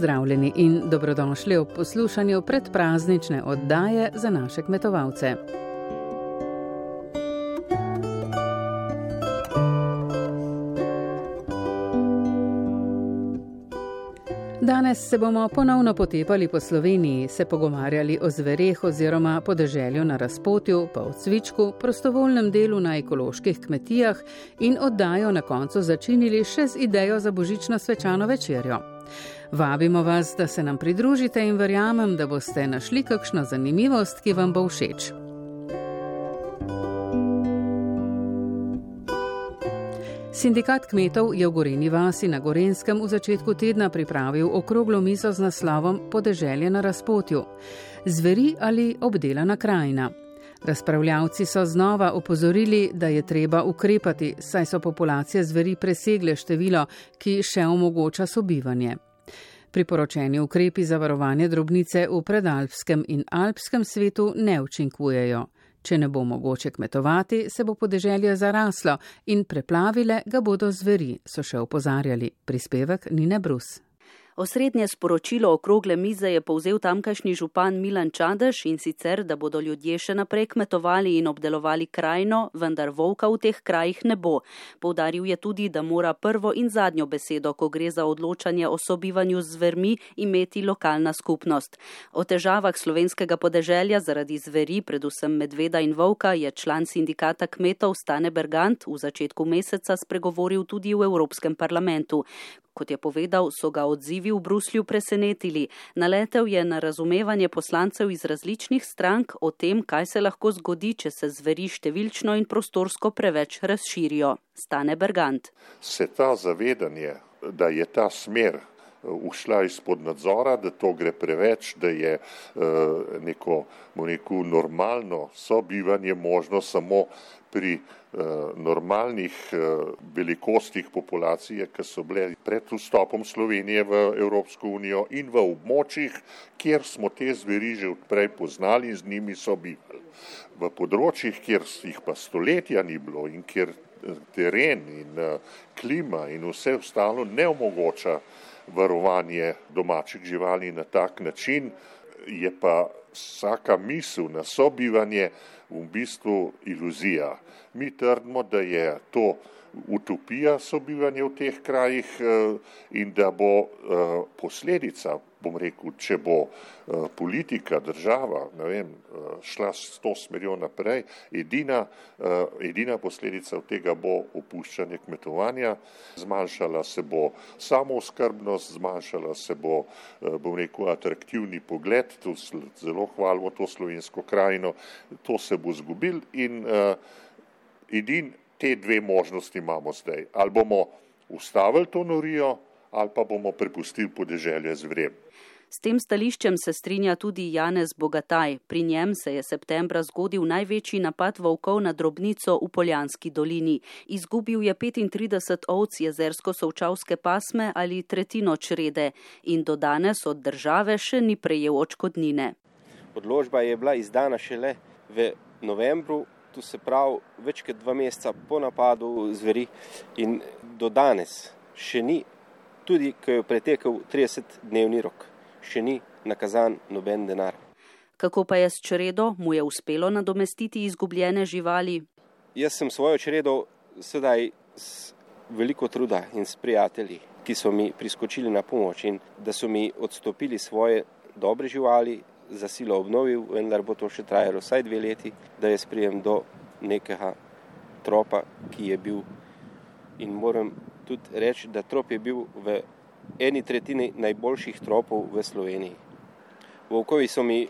Pozdravljeni in dobrodošli v poslušanju predpraznične oddaje za naše kmetovalce. Danes se bomo ponovno potepali po Sloveniji, se pogovarjali o zvereh oziroma podeželju na razpotju, pa o cvičku, prostovoljnem delu na ekoloških kmetijah in oddajo na koncu začinili še z idejo za božično svečano večerjo. Vabimo vas, da se nam pridružite in verjamem, da boste našli kakšno zanimivost, ki vam bo všeč. Sindikat kmetov je v Goreni vasi na Gorenskem v začetku tedna pripravil okroglo mizo z naslovom Podeželje na razpotju. Zveri ali obdelana krajina. Razpravljavci so znova opozorili, da je treba ukrepati, saj so populacije zveri presegle število, ki še omogoča sobivanje. Priporočeni ukrepi za varovanje drobnice v predalpskem in alpskem svetu ne učinkujejo. Če ne bo mogoče kmetovati, se bo podeželje zaraslo in preplavile ga bodo zveri, so še opozarjali. Prispevek Nine Brus. Osrednje sporočilo okrogle mize je povzel tamkajšnji župan Milan Čadež in sicer, da bodo ljudje še naprej kmetovali in obdelovali krajino, vendar volka v teh krajih ne bo. Povdaril je tudi, da mora prvo in zadnjo besedo, ko gre za odločanje o sobivanju z zvermi, imeti lokalna skupnost. O težavah slovenskega podeželja zaradi zveri, predvsem medveda in volka, je član sindikata kmetov Stane Bergant v začetku meseca spregovoril tudi v Evropskem parlamentu. Kot je povedal, so ga odzivi v Bruslju presenetili. Naletel je na razumevanje poslancev iz različnih strank o tem, kaj se lahko zgodi, če se zveri številčno in prostorsko preveč razširijo. Stane Bergant. Se ta zavedanje, da je ta smer ušla izpod nadzora, da to gre preveč, da je neko, neko normalno sobivanje možno samo pri normalnih velikostih populacije, ki so bile pred vstopom Slovenije v Evropsko unijo in v območjih, kjer smo te zveri že odprej poznali in z njimi sobivali. V področjih, kjer jih pa stoletja ni bilo in kjer teren in klima in vse ostalo ne omogoča varovanje domačih živali na tak način, je pa vsaka misel na sobivanje v bistvu iluzija. Mi trdimo, da je to utopija sobivanja v teh krajih in da bo posledica, bom rekel, če bo politika, država, ne vem, šla s to smerjo naprej, edina, edina posledica od tega bo opuščanje kmetovanja, zmanjšala se bo samooskrbnost, zmanjšala se bo, bom rekel, atraktivni pogled, tu zelo hvalimo to slovensko krajino, to se bo zgubil in edin te dve možnosti imamo zdaj. Ali bomo ustavili to norijo ali pa bomo prepustili podeželje zverem. S tem stališčem se strinja tudi Janez Bogataj. Pri njem se je septembra zgodil največji napad volkov na drobnico v Poljanski dolini. Izgubil je 35 ovc jezersko-sovčavske pasme ali tretjino črede in do danes od države še ni prejel očkodnine. Odločba je bila izdana šele v novembru, to se pravi več kot dva meseca po napadu zveri in do danes še ni, tudi ko je pretekel 30-dnevni rok še ni nakazan noben denar. Kako pa je s čredo, mu je uspelo nadomestiti izgubljene živali? Jaz sem svojo čredo sedaj s veliko truda in s prijatelji, ki so mi priskočili na pomoč in da so mi odstopili svoje dobre živali, za silo obnovil, vendar bo to še trajalo vsaj dve leti, da jaz prijem do nekega tropa, ki je bil in moram tudi reči, da trop je bil v eni tretjini najboljših tropov v Sloveniji. Volkovi so mi,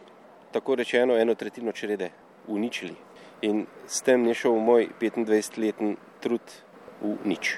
tako rečeno, eno tretjino črede uničili in s tem je šel moj 25-letni trud v nič.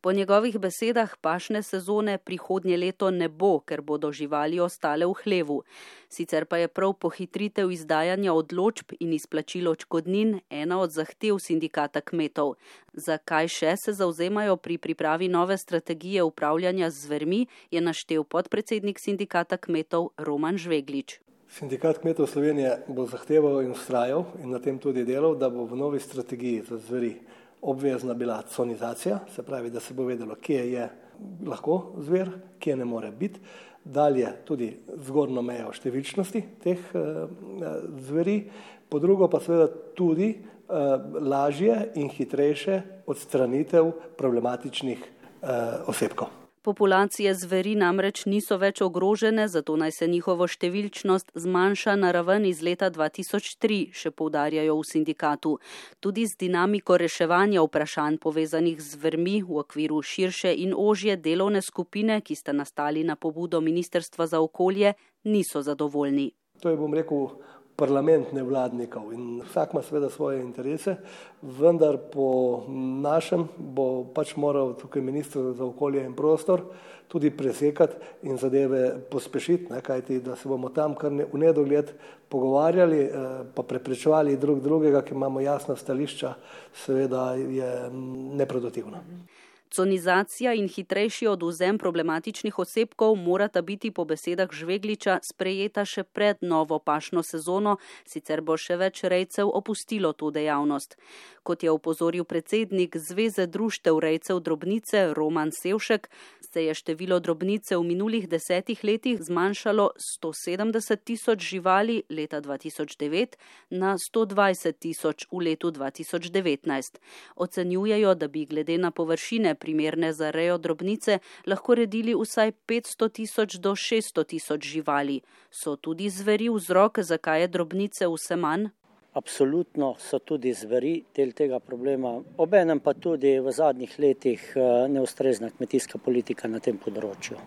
Po njegovih besedah pašne sezone prihodnje leto ne bo, ker bodo živali ostale v hlevu. Sicer pa je prav pohitritev izdajanja odločb in izplačilo očkodnin ena od zahtev sindikata kmetov. Zakaj še se zauzemajo pri pripravi nove strategije upravljanja z zvermi, je naštel podpredsednik sindikata kmetov Roman Žveglič. Sindikat kmetov Slovenije bo zahteval in ustrajal in na tem tudi delal, da bo v novi strategiji za zveri obvezna bila conizacija, se pravi, da se bo vedelo, kje je lahko zver, kje ne more biti. Dalje tudi zgornjo mejo številčnosti teh zveri, po drugo pa seveda tudi lažje in hitrejše odstranitev problematičnih osebkov. Populacije zveri namreč niso več ogrožene, zato naj se njihovo številčnost zmanjša na raven iz leta 2003, še poudarjajo v sindikatu. Tudi z dinamiko reševanja vprašanj povezanih z zvermi v okviru širše in ožje delovne skupine, ki sta nastali na pobudo Ministrstva za okolje, niso zadovoljni. To je, bom rekel, parlament nevladnikov in vsak ima seveda svoje interese, vendar po našem bo pač moral tukaj ministr za okolje in prostor tudi presekati in zadeve pospešiti, ne, kajti da se bomo tam kar ne, v nedogled pogovarjali, eh, pa preprečevali drug drugega, ki imamo jasna stališča, seveda je neproduktivno. Conizacija in hitrejši oduzem problematičnih osebkov morata biti po besedah Žvegliča sprejeta še pred novo pašno sezono, sicer bo še več rejcev opustilo to dejavnost. Kot je opozoril predsednik Zveze društev rejcev drobnice Roman Sevšek, se je število drobnice v minulih desetih letih zmanjšalo 170 tisoč živali leta 2009 na 120 tisoč v letu 2019. Ocenjujejo, da bi glede na površine primerne za rejo drobnice, lahko redili vsaj 500 tisoč do 600 tisoč živali. So tudi zveri vzrok, zakaj je drobnice vse manj? Absolutno so tudi zveri del tega problema, obenem pa tudi v zadnjih letih eh, neustrezna kmetijska politika na tem področju.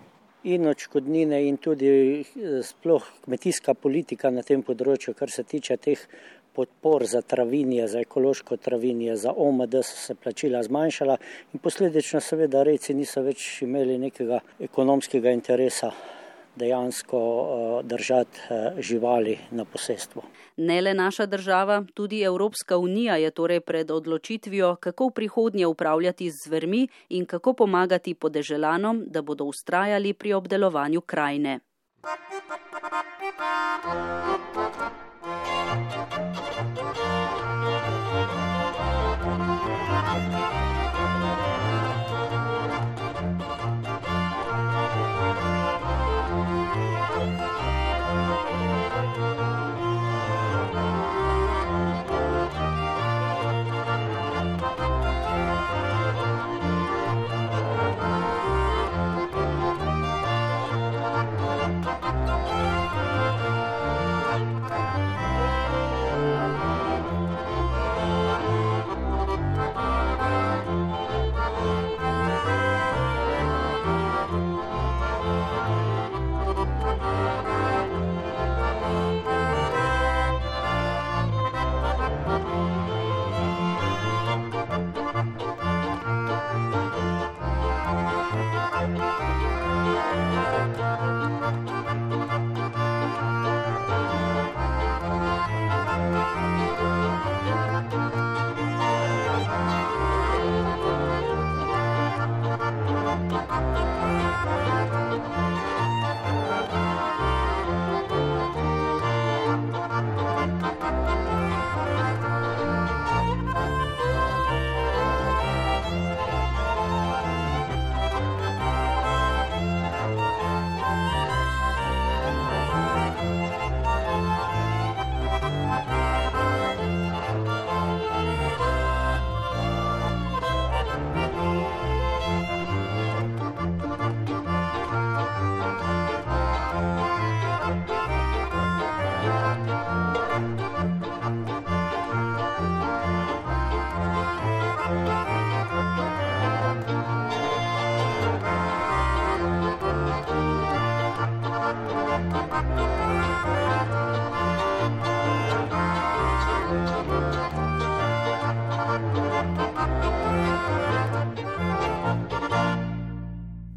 In očkodnine, in tudi eh, sploh kmetijska politika na tem področju, kar se tiče teh podpor za travinje, za ekološko travinje, za OMD so se plačila zmanjšala in posledično seveda rejci niso več imeli nekega ekonomskega interesa dejansko eh, držati eh, živali na posestvu. Ne le naša država, tudi Evropska unija je torej pred odločitvijo, kako v prihodnje upravljati z zvermi in kako pomagati podeželanom, da bodo ustrajali pri obdelovanju krajine.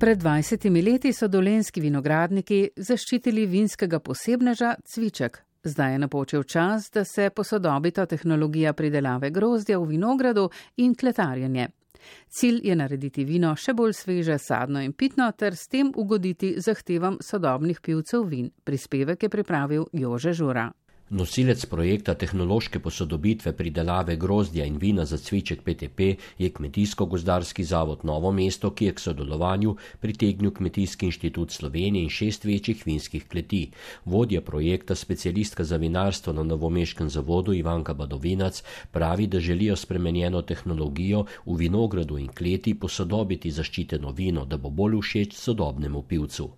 Pred 20 leti so dolenski vinogradniki zaščitili vinskega posebneža cviček. Zdaj je napočil čas, da se posodobita tehnologija pridelave grozdja v vinogradu in kletarjenje. Cilj je narediti vino še bolj sveže, sadno in pitno, ter s tem ugoditi zahtevam sodobnih pivcev vin. Prispevek je pripravil Jože Žura. Nosilec projekta tehnološke posodobitve pridelave grozdja in vina za cviček PTP je Kmetijsko-gozdarski zavod Novo mesto, ki je k sodelovanju pritegnil Kmetijski inštitut Slovenije in šest večjih vinskih kleti. Vodja projekta, specialistka za vinarstvo na Novomeškem zavodu Ivanka Badovinac, pravi, da želijo spremenjeno tehnologijo v vinogradu in kleti posodobiti zaščiteno vino, da bo bolj všeč sodobnemu pivcu.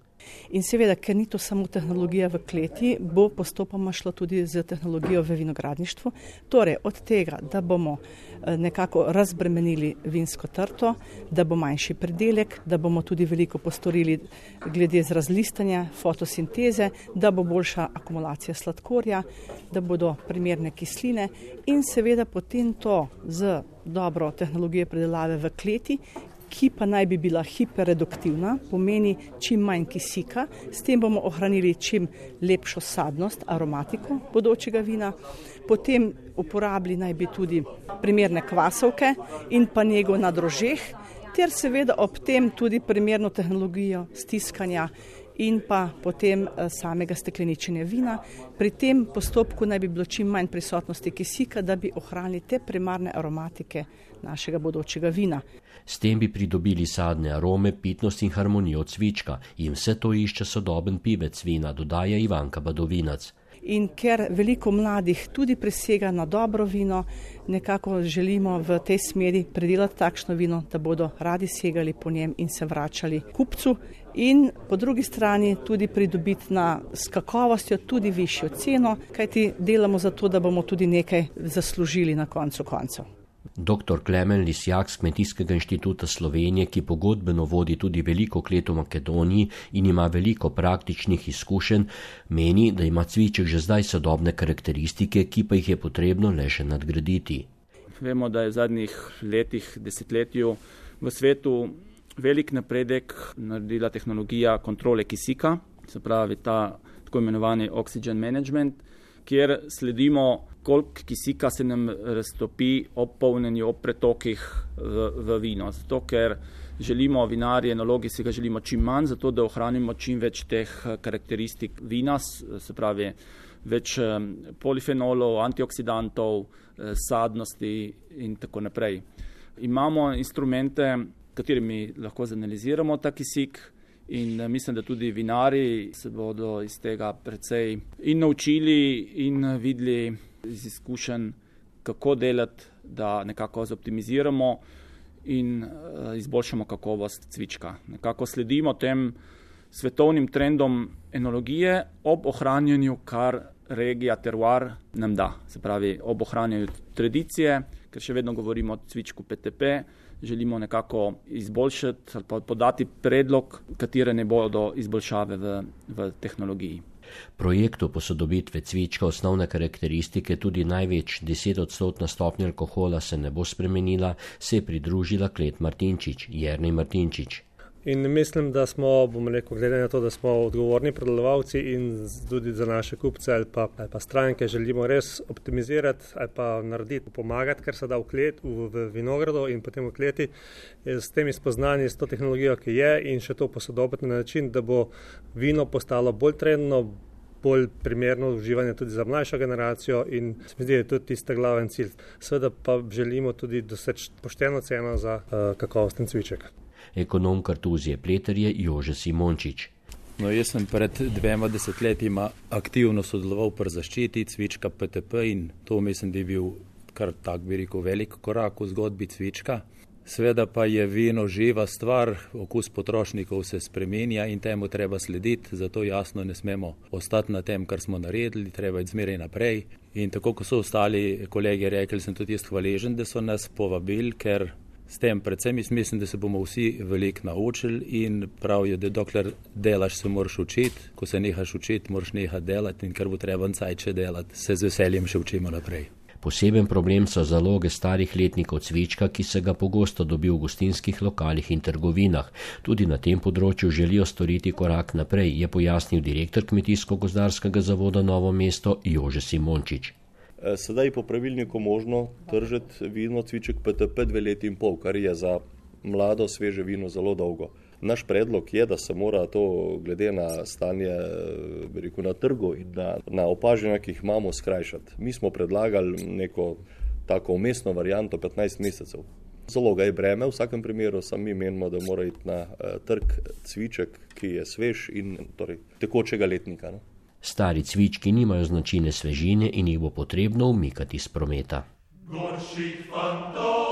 In seveda, ker ni to samo tehnologija v kleti, bo postopoma šlo tudi z tehnologijo v vinogradništvu. Torej, od tega, da bomo eh, nekako razbremenili vinsko trto, da bo manjši predelek, da bomo tudi veliko postorili glede z razlistanja, fotosinteze, da bo boljša akumulacija sladkorja, da bodo primerne kisline in seveda potem to z dobro tehnologijo predelave v kleti, ki pa naj bi bila hiperreduktivna, pomeni čim manj kisika, s tem bomo ohranili čim lepšo sadnost, aromatiko bodočega vina. Potem uporabili naj bi tudi primerne kvasovke in pa njego na drožeh, ter seveda ob tem tudi primerno tehnologijo stiskanja in pa potem eh, samega stekleničenja vina. Pri tem postopku naj bi bilo čim manj prisotnosti kisika, da bi ohranili te primarne aromatike našega bodočega vina. S tem bi pridobili sadne arome, pitnost in harmonijo cvička in vse to išče sodoben pivec vina, dodaja Ivanka Badovinac. In ker veliko mladih tudi presega na dobro vino, nekako želimo v tej smeri predelati takšno vino, da bodo radi segali po njem in se vračali kupcu. In po drugi strani tudi pridobiti na skakovostjo tudi višjo ceno, kajti delamo zato, da bomo tudi nekaj zaslužili na koncu koncev. Dr. Klemen Lisjak z Kmetijskega inštituta Slovenije, ki pogodbeno vodi tudi veliko klet v Makedoniji in ima veliko praktičnih izkušenj, meni, da ima cviček že zdaj sodobne karakteristike, ki pa jih je potrebno le še nadgraditi. Vemo, da je v zadnjih letih, desetletju v svetu velik napredek naredila tehnologija kontrole kisika, se pravi ta tako imenovani oxygen management, kjer sledimo koliko kisika se nam raztopi ob polnjenju, ob pretokih v, v vino. Zato, ker želimo vinarje, nalogi si ga želimo čim manj, zato da ohranimo čim več teh eh, karakteristik vina, se pravi več eh, polifenolov, antioksidantov, eh, sadnosti in tako naprej. Imamo instrumente, katerimi lahko zanaliziramo ta kisik. In mislim, da tudi vinari se bodo iz tega precej in naučili in videli iz izkušenj, kako delati, da nekako zoptimiziramo in uh, izboljšamo kakovost cvička. Nekako sledimo tem svetovnim trendom enologije ob ohranjanju, kar regija terroir nam da. Se pravi, ob ohranjanju tradicije, ker še vedno govorimo o cvičku PTP, želimo nekako izboljšati ali pa podati predlog, katere ne bodo izboljšave v, v tehnologiji. Projektu posodobitve cvička osnovne karakteristike, tudi največ 10 odstotna stopnja alkohola se ne bo spremenila, se je pridružila Klet Martinčič, Jernej Martinčič. In mislim, da smo, bomo rekel, glede na to, da smo odgovorni predelovalci in tudi za naše kupce ali pa, ali pa stranke želimo res optimizirati ali pa narediti, pomagati, kar se da v, klet, v, v vinogradu in potem v kleti, s temi spoznanji, s to tehnologijo, ki je in še to posodobiti na način, da bo vino postalo bolj trendno, bolj primerno uživanje tudi za mlajšo generacijo in se mi zdi, da je to tisti glaven cilj. Seveda pa želimo tudi doseči pošteno ceno za uh, kakovosten cviček. Ekonom kartuzije Pleterje Jože Simončič. No, jaz sem pred dvema desetletjima aktivno sodeloval pri zaščiti cvička PTP in to mislim, da je bil kar tak bi rekel velik korak v zgodbi cvička. Sveda pa je vino živa stvar, okus potrošnikov se spremenja in temu treba slediti, zato jasno ne smemo ostati na tem, kar smo naredili, treba iti zmeraj naprej. In tako kot so ostali kolegi rekli, sem tudi jaz hvaležen, da so nas povabili, ker s tem predvsem mislim, da se bomo vsi veliko naučili in prav je, da dokler delaš, se moraš učiti, ko se nehaš učiti, moraš nehati delati in kar bo treba cajče delati, se z veseljem še učimo naprej. Poseben problem so zaloge starih letnikov cvička, ki se ga pogosto dobi v gostinskih lokalih in trgovinah. Tudi na tem področju želijo storiti korak naprej, je pojasnil direktor Kmetijsko-gozdarskega zavoda Novo mesto Jože Simončič. E, sedaj je po pravilniku možno tržiti vino cviček PTP dve leti in pol, kar je za mlado, sveže vino zelo dolgo. Naš predlog je, da se mora to glede na stanje rekel, na trgu in na, na opažanja, ki jih imamo, skrajšati. Mi smo predlagali neko tako umestno varianto 15 mesecev. Zelo ga je breme, v vsakem primeru, sami menimo, da mora iti na uh, trg cviček, ki je svež in torej, tekočega letnika. No? Stari cvički nimajo značilne svežine in jih bo potrebno umikati iz prometa. Gorših fantov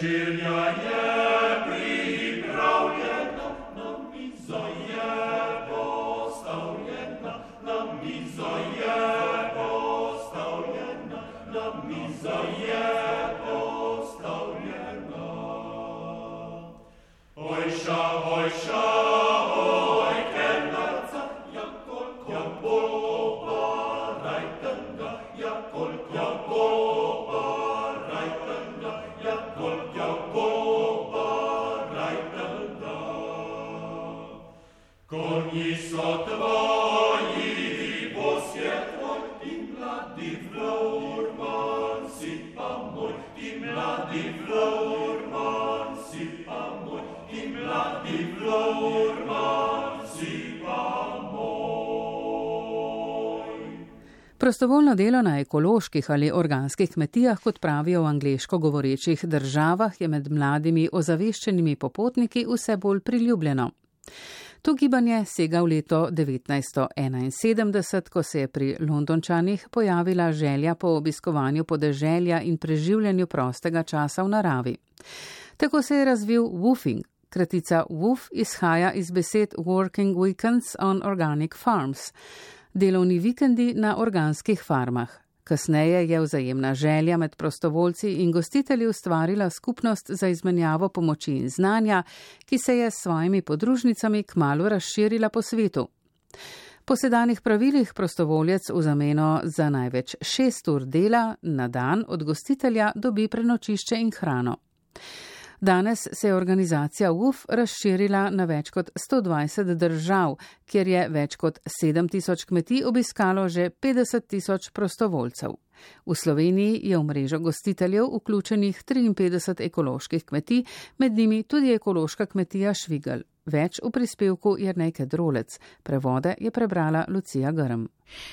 Večerja je Prostovoljno delo na ekoloških ali organskih kmetijah, kot pravijo v angliško govorečih državah, je med mladimi ozaveščenimi popotniki vse bolj priljubljeno. To gibanje sega v leto 1971, ko se je pri Londončanih pojavila želja po obiskovanju podeželja in preživljanju prostega časa v naravi. Tako se je razvil woofing. Kratica woof izhaja iz besed Working Weekends on Organic Farms, delovni vikendi na organskih farmah. Kasneje je vzajemna želja med prostovoljci in gostitelji ustvarila skupnost za izmenjavo pomoči in znanja, ki se je s svojimi podružnicami kmalo razširila po svetu. Po sedanjih pravilih prostovoljec v zameno za največ šest ur dela na dan od gostitelja dobi prenočišče in hrano. Danes se je organizacija UF razširila na več kot 120 držav, kjer je več kot 7000 kmetij obiskalo že 50 tisoč prostovoljcev. V Sloveniji je v mrežo gostiteljev vključenih 53 ekoloških kmetij, med njimi tudi ekološka kmetija Švigel. Več v prispevku Jrnejke Drolec. Prevode je prebrala Lucija Grm.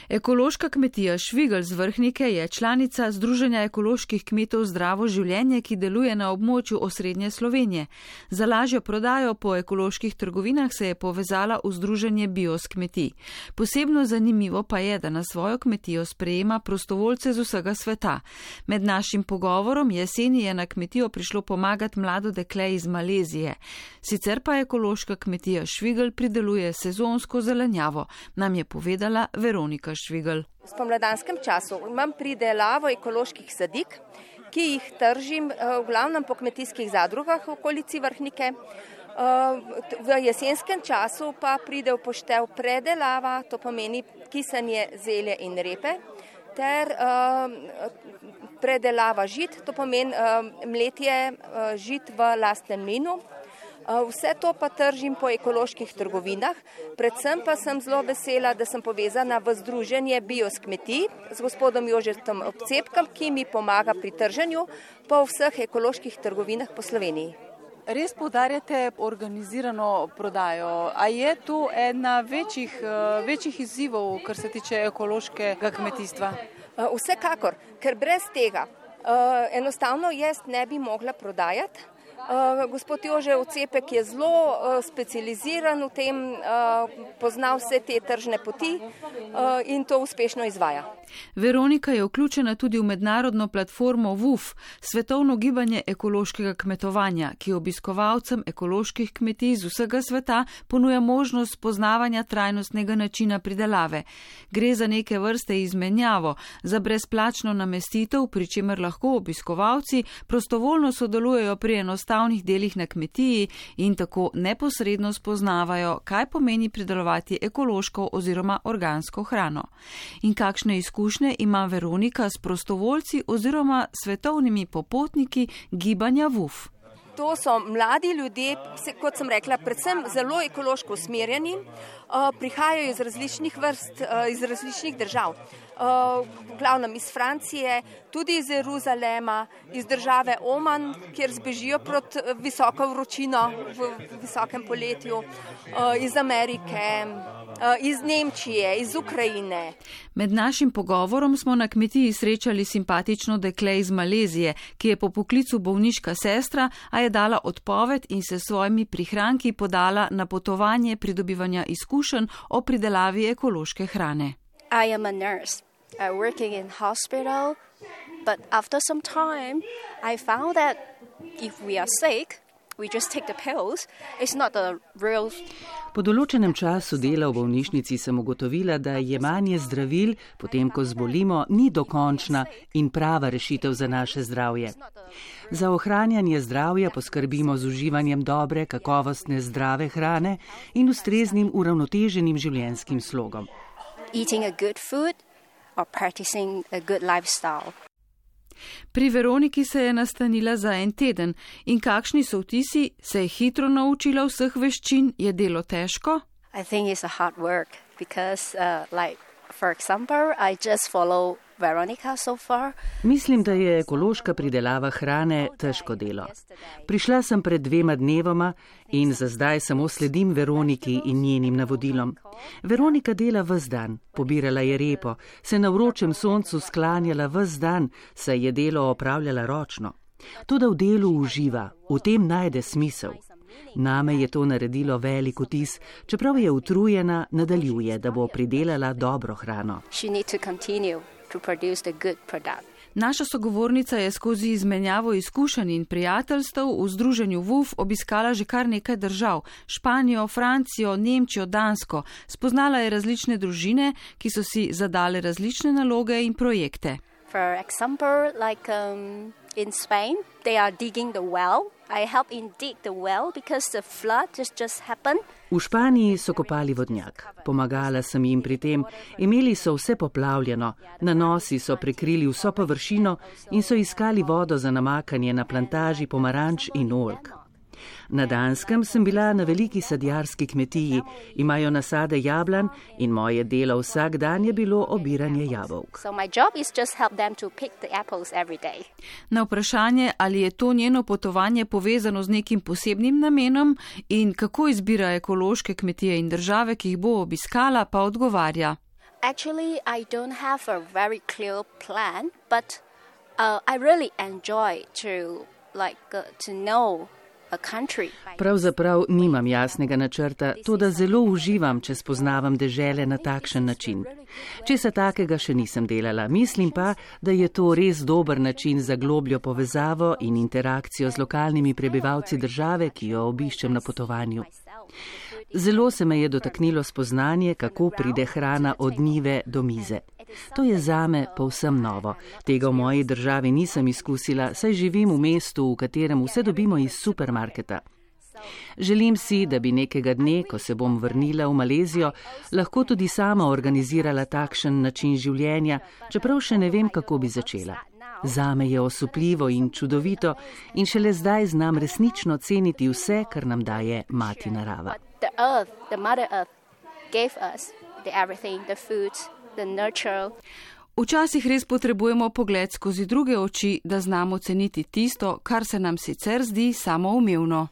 Ekološka kmetija Švigel z vrhnike je članica Združenja ekoloških kmetov Zdravo življenje, ki deluje na območju osrednje Slovenije. Za lažjo prodajo po ekoloških trgovinah se je povezala v Združenje Bios kmetij. Posebno zanimivo pa je, da na svojo kmetijo sprejema prostovoljce z vsega sveta. Med našim pogovorom jeseni je na kmetijo prišlo pomagati mlado dekle iz Malezije. Sicer pa ekološka kmetija Švigel prideluje sezonsko zelenjavo, nam je povedala Veronika. Švigel. V spomladanskem času imam pridelavo ekoloških sadik, ki jih tržim v glavnem po kmetijskih zadrugah v okolici vrhnike. V jesenskem času pa pride v poštev predelava, to pomeni kisanje zelje in repe, ter predelava žit, to pomeni mletje žit v lastnem mlinu. Vse to pa tržim po ekoloških trgovinah, predvsem pa sem zelo vesela, da sem povezana v združenje Bios kmetij z gospodom Jožetom Obcepkom, ki mi pomaga pri trženju po vseh ekoloških trgovinah po Sloveniji. Res poudarjate organizirano prodajo. A je to ena večjih, večjih izzivov, kar se tiče ekološkega kmetijstva? Vsekakor, ker brez tega enostavno jaz ne bi mogla prodajati. Uh, gospod Jože Ocepek je zelo uh, specializiran v tem, uh, pozna vse te tržne poti in to uspešno izvaja. Veronika je vključena tudi v mednarodno platformo WUF, svetovno gibanje ekološkega kmetovanja, ki obiskovalcem ekoloških kmetij iz vsega sveta ponuja možnost spoznavanja trajnostnega načina pridelave. Gre za neke vrste izmenjavo, za brezplačno namestitev, pri čemer lahko obiskovalci prostovoljno sodelujejo pri enostavnih delih na kmetiji in tako neposredno spoznavajo, kaj pomeni pridelovati ekološko oziroma organsko hrano. In kakšne izkušnje ima Veronika s prostovoljci oziroma svetovnimi popotniki gibanja VUF. To so mladi ljudje, kot sem rekla, predvsem zelo ekološko usmerjeni, prihajajo iz različnih vrst, eh, iz različnih držav. Eh, glavnem iz Francije, tudi iz Jeruzalema, iz države Oman, kjer zbežijo proti visoko vročino v visokem poletju, iz Amerike, Eh, iz Nemčije, iz Ukrajine. Med našim pogovorom smo na kmetiji srečali simpatično dekle iz Malezije, ki je po poklicu bolniška sestra, a je dala odpoved in se s svojimi prihranki podala na potovanje pridobivanja izkušenj o pridelavi ekološke hrane. But after some time, I found that if we are sick, Po določenem času dela v bolnišnici sem ugotovila, da jemanje zdravil, potem ko zbolimo, ni dokončna in prava rešitev za naše zdravje. Za ohranjanje zdravja poskrbimo z uživanjem dobre, kakovostne, zdrave hrane in ustreznim uravnoteženim življenjskim slogom. Eating a good food or practicing a good lifestyle. Pri Veroniki se je nastanila za en teden in kakšni so vtisi, se je hitro naučila vseh veščin, je delo težko? Mislim, da je ekološka pridelava hrane težko delo. Prišla sem pred dvema dnevoma in za zdaj samo sledim Veroniki in njenim navodilom. Veronika dela vse dan, pobirala je repo, se na vročem soncu sklanjala vse dan, saj je delo opravljala ročno. Tudi v delu uživa, v tem najde smisel. Name je to naredilo velik vtis, čeprav je utrujena, nadaljuje, da bo pridelala dobro hrano. Naša sogovornica je skozi izmenjavo izkušenj in prijateljstv v združenju WUF obiskala že kar nekaj držav: Španijo, Francijo, Nemčijo, Dansko. Spoznala je različne družine, ki so si zadale različne naloge in projekte. For example, like, um, in Spain, they are digging the well. I help in dig the well because the flood just, just happened. V Španiji so kopali vodnjak. Pomagala sem jim pri tem. Imeli so vse poplavljeno, na nosi so prekrili vso površino in so iskali vodo za namakanje na plantaži pomaranč in olk. Na Danskem sem bila na veliki sadjarski kmetiji, imajo nasade jablan in moje delo vsak dan je bilo obiranje jabolk. Na vprašanje, ali je to njeno potovanje povezano z nekim posebnim namenom in kako izbira ekološke kmetije in države, ki jih bo obiskala, pa odgovarja. Actually, I don't have a very clear plan, but uh, I really enjoy to like uh, to know Pravzaprav nimam jasnega načrta, to da zelo uživam, če spoznavam dežele na takšen način. Če se takega še nisem delala, mislim pa, da je to res dober način za globljo povezavo in interakcijo z lokalnimi prebivalci države, ki jo obiščem na potovanju. Zelo se me je dotaknilo spoznanje, kako pride hrana od njive do mize. To je zame povsem novo. Tega v moji državi nisem izkusila, saj živim v mestu, v katerem vse dobimo iz supermarketa. Želim si, da bi nekega dne, ko se bom vrnila v Malezijo, lahko tudi sama organizirala takšen način življenja, čeprav še ne vem, kako bi začela. Zame je osupljivo in čudovito in šele zdaj znam resnično ceniti vse, kar nam daje mati narava. The earth, the Včasih res potrebujemo pogled skozi druge oči, da znamo ceniti tisto, kar se nam sicer zdi samoumevno.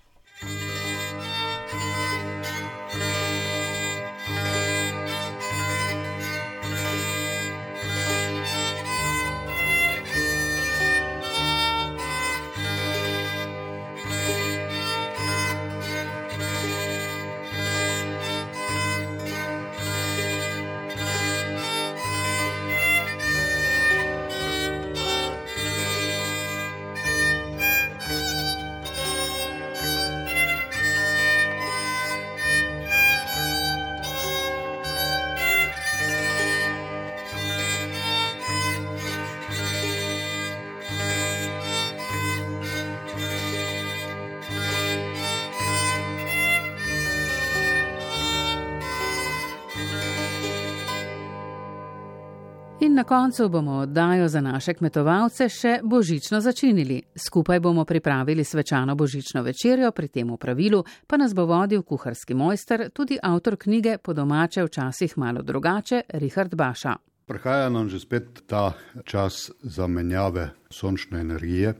In na koncu bomo oddajo za naše kmetovalce še božično začinili. Skupaj bomo pripravili svečano božično večerjo, pri tem v pravilu pa nas bo vodil kuharski mojster, tudi avtor knjige Po domače včasih malo drugače, Richard Baša. Prihaja nam že spet ta čas zamenjave sončne energije,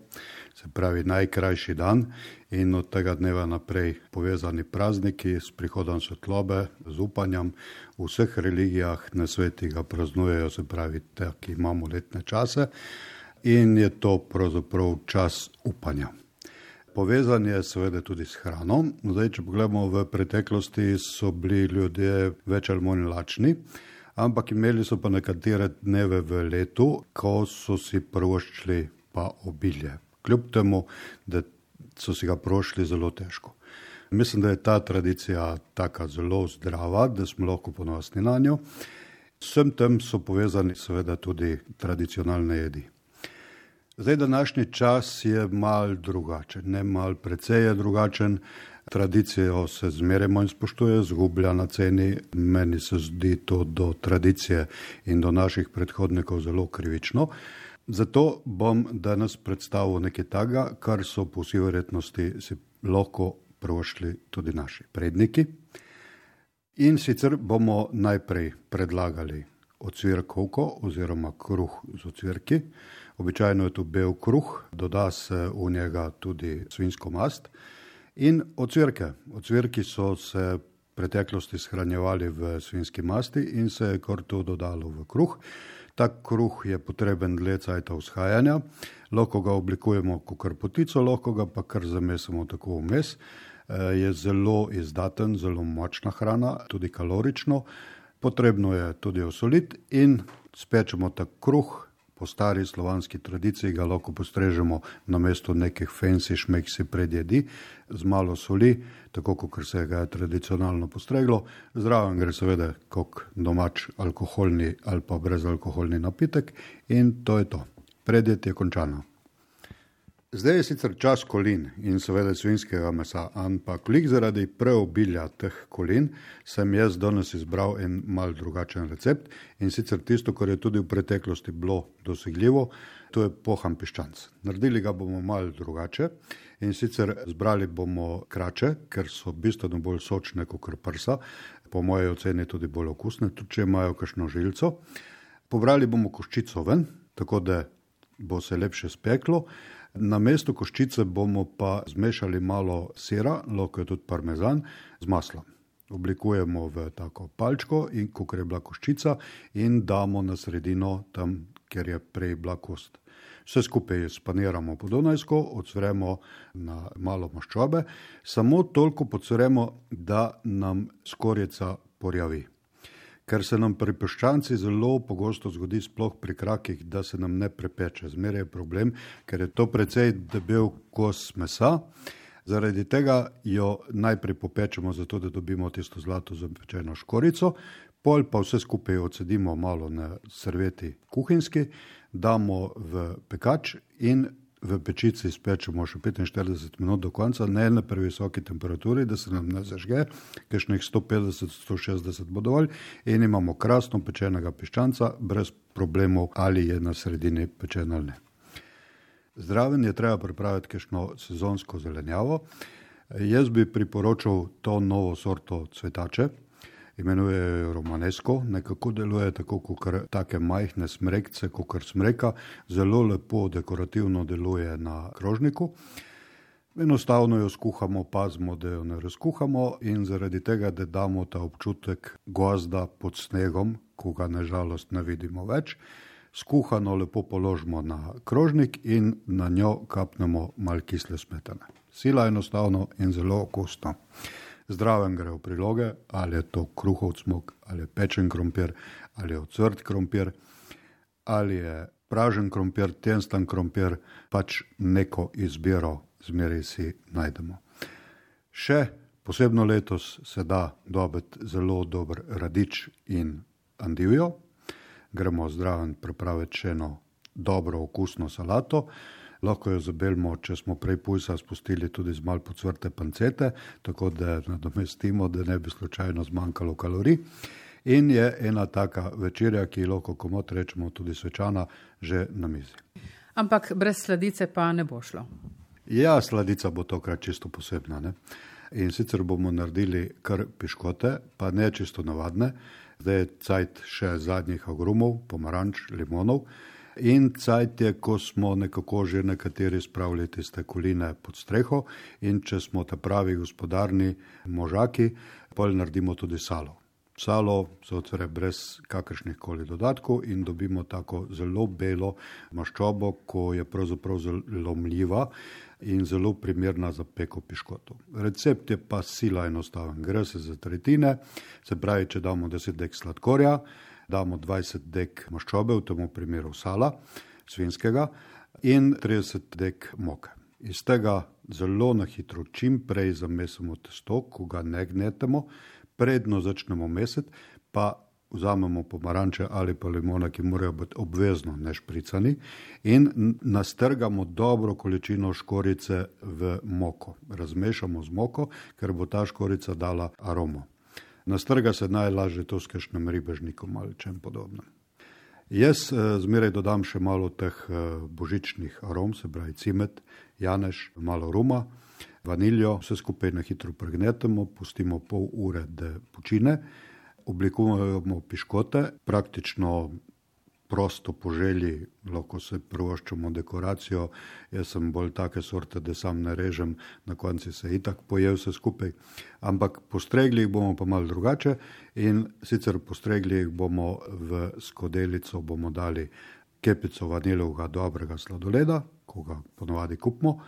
se pravi najkrajši dan in od tega dneva naprej povezani prazniki s prihodom svetlobe, z upanjem. V vseh religijah na svetu ga praznujejo, se pravi, tako imamo letne čase in je to pravzaprav čas upanja. Povezan je seveda tudi s hrano. Zdaj, če pogledamo v preteklosti, so bili ljudje več ali manj lačni ampak imeli so pa nekatere dneve v letu, ko so si proščili pa obilje. Kljub temu, da so si ga prošli zelo težko. Mislim, da je ta tradicija tako zelo zdrava, da smo lahko ponosni na njo. Vsem tem so povezani seveda tudi tradicionalne jedi. Zdaj, današnji čas je mal drugačen, ne mal precej je drugačen. Tradicijo se zmeraj manj spoštuje, zgublja na ceni. Meni se zdi to do tradicije in do naših predhodnikov zelo krivično. Zato bom danes predstavil nekaj takega, kar so po vsi verjetnosti si lahko prošli tudi naši predniki. In sicer bomo najprej predlagali ocvirkovko oziroma kruh z ocvirki. Običajno je to bel kruh, doda se v njega tudi svinsko mast. In ocvirke. Ocvirki so se v preteklosti shranjevali v svinski masti in se je kar to dodalo v kruh. Tak kruh je potreben dlje cajta vzhajanja, lahko ga oblikujemo kot krpotico, lahko ga pa kar zamesimo tako vmes. Eh, je zelo izdaten, zelo močna hrana, tudi kalorično. Potrebno je tudi osoliti in spečemo ta kruh po stari slovanski tradiciji ga lahko postrežemo na mesto nekih fancy šmeksi predjedi z malo soli, tako kot se ga je tradicionalno postreglo. Zraven gre seveda kot domač alkoholni ali pa brezalkoholni napitek in to je to. Predjed je končano. Zdaj je sicer čas kolin in seveda svinskega mesa, ampak klik zaradi preobilja teh kolin sem jaz danes izbral en mal drugačen recept in sicer tisto, kar je tudi v preteklosti bilo dosegljivo, to je pohan piščanc. Naredili ga bomo mal drugače in sicer zbrali bomo krače, ker so bistveno bolj sočne kot prsa, po moje oceni tudi bolj okusne, tudi če imajo kakšno žilco. Pobrali bomo koščico ven, tako da bo se lepše speklo. Na mesto koščice bomo pa zmešali malo sira, lahko je tudi parmezan, z maslom. Oblikujemo v tako palčko in ko je bila koščica in damo na sredino tam, kjer je prej bila kost. Vse skupaj spaniramo po Dunajsko, odsvremo na malo maščobe, samo toliko podsvremo, da nam skorjica porjavi ker se nam pri peščanci zelo pogosto zgodi, sploh pri krakih, da se nam ne prepeče. Zmeraj je problem, ker je to precej debel kos mesa. Zaradi tega jo najprej popečemo, zato da dobimo tisto zlato zapečeno škorico, pol pa vse skupaj odsedimo malo na serveti kuhinjski, damo v pekač in v pečici spečemo še 45 minut do konca, ne na previsoki temperaturi, da se nam ne zažge, kajšnih 150-160 bo dovolj in imamo krasno pečenega piščanca, brez problemov, ali je na sredini pečen ali ne. Zdraven je treba pripraviti kajšno sezonsko zelenjavo. Jaz bi priporočal to novo sorto cvetače, imenuje Romanesko, nekako deluje tako kot take majhne smrekce, kot smreka, zelo lepo dekorativno deluje na krožniku. Enostavno jo skuhamo, pazimo, da jo ne razkuhamo in zaradi tega, da damo ta občutek gozda pod snegom, ko ga nažalost ne vidimo več, skuhano lepo položimo na krožnik in na njo kapnemo mal kisle smetane. Sila enostavno in zelo okusno zdraven gre v priloge, ali je to kruhov smog, ali je pečen krompir, ali je ocvrt krompir, ali je pražen krompir, tenstan krompir, pač neko izbiro zmeri si najdemo. Še posebno letos se da dobiti zelo dober radič in andivijo. Gremo zdraven pripraviti še eno dobro okusno salato lahko jo zabelimo, če smo prej pujsa spustili tudi z malo pocvrte pancete, tako da nadomestimo, da ne bi slučajno zmanjkalo kalorij. in je ena taka večerja, ki lahko komot rečemo tudi svečana, že na mizi. Ampak brez sladice pa ne bo šlo. Ja, sladica bo tokrat čisto posebna. Ne? In sicer bomo naredili kar piškote, pa ne čisto navadne. Zdaj je cajt še zadnjih agrumov, pomaranč, limonov. In cajt je, ko smo nekako že nekateri spravili te stekoline pod streho in če smo ta pravi gospodarni možaki, pa naredimo tudi salo. Salo se otvore brez kakršnih koli dodatkov in dobimo tako zelo belo maščobo, ko je pravzaprav zelo mljiva in zelo primerna za peko piškotov. Recept je pa sila enostaven. Gre se za tretjine, se pravi, če damo 10 dek sladkorja, damo 20 dek maščobe, v tem primeru sala svinskega in 30 dek moke. Iz tega zelo na hitro, čim prej zamesimo testo, ko ga ne gnetemo, predno začnemo mesiti, pa vzamemo pomaranče ali pa limona, ki morajo biti obvezno nešpricani in nastrgamo dobro količino škorice v moko. Razmešamo z moko, ker bo ta škorica dala aromo. Nastrga se najlažje to s kakšnim ribežnikom ali čem podobnem. Jaz eh, zmeraj dodam še malo teh eh, božičnih arom, se pravi cimet, janeš, malo ruma, vaniljo, vse skupaj na hitro pregnetemo, pustimo pol ure, da počine oblikujemo piškote, praktično prosto po želji, lahko se prvoščamo dekoracijo. Jaz sem bolj take sorte, da sam ne režem, na konci se itak poje vse skupaj. Ampak postregli jih bomo pa malo drugače in sicer postregli jih bomo v skodelico, bomo dali kepico vanilovega dobrega sladoleda, ko ga ponovadi kupimo,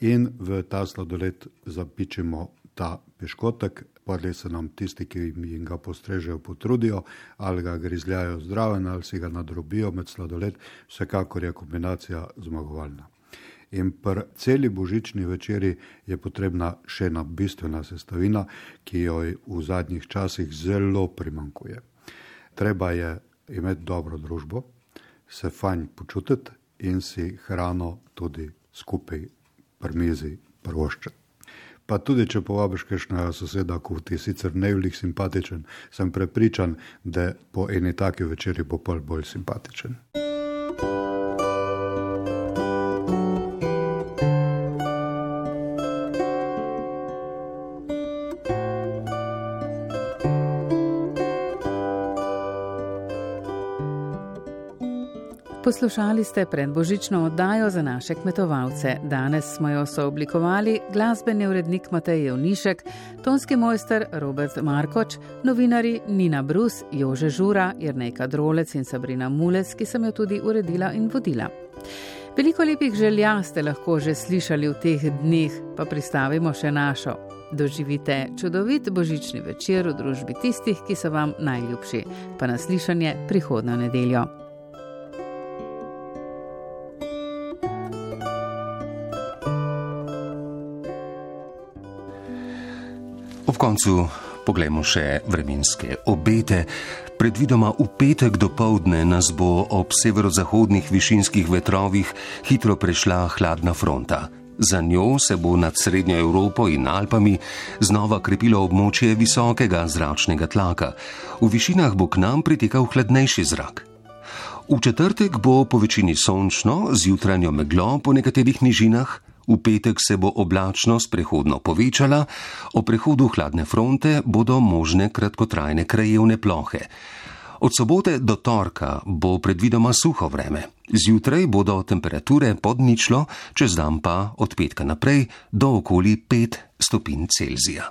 in v ta sladoled zapičimo ta piškotek, padli se nam tisti, ki jim ga postrežejo, potrudijo, ali ga grizljajo zdraven, ali si ga nadrobijo med sladoled, vsekakor je kombinacija zmagovalna. In pri celi božični večeri je potrebna še ena bistvena sestavina, ki jo v zadnjih časih zelo primankuje. Treba je imeti dobro družbo, se fajn počutiti in si hrano tudi skupaj pri mizi prvoščiti. Pa tudi, če povabiš kakšnega soseda, ko ti je sicer nevlik simpatičen, sem prepričan, da po eni taki večeri bo pol bolj simpatičen. Poslušali ste predbožično oddajo za naše kmetovalce. Danes smo jo sooblikovali glasbeni urednik Matej Jevnišek, tonski mojster Robert Markoč, novinari Nina Brus, Jože Žura, Jrnejka Drolec in Sabrina Mulec, ki sem jo tudi uredila in vodila. Veliko lepih želja ste lahko že slišali v teh dneh, pa pristavimo še našo. Doživite čudovit božični večer v družbi tistih, ki so vam najljubši. Pa naslišanje prihodno nedeljo. Ob koncu poglejmo še vremenske obete. Predvidoma v petek do povdne nas bo ob severozahodnih višinskih vetrovih hitro prešla hladna fronta. Za njo se bo nad Srednjo Evropo in Alpami znova krepilo območje visokega zračnega tlaka. V višinah bo k nam pritekal hladnejši zrak. V četrtek bo po večini sončno, z jutranjo meglo po nekaterih nižinah, V petek se bo oblačnost prehodno povečala, o prehodu hladne fronte bodo možne kratkotrajne krajevne plohe. Od sobote do torka bo predvidoma suho vreme. Zjutraj bodo temperature pod ničlo, čez dan pa od petka naprej do okoli 5 stopinj Celzija.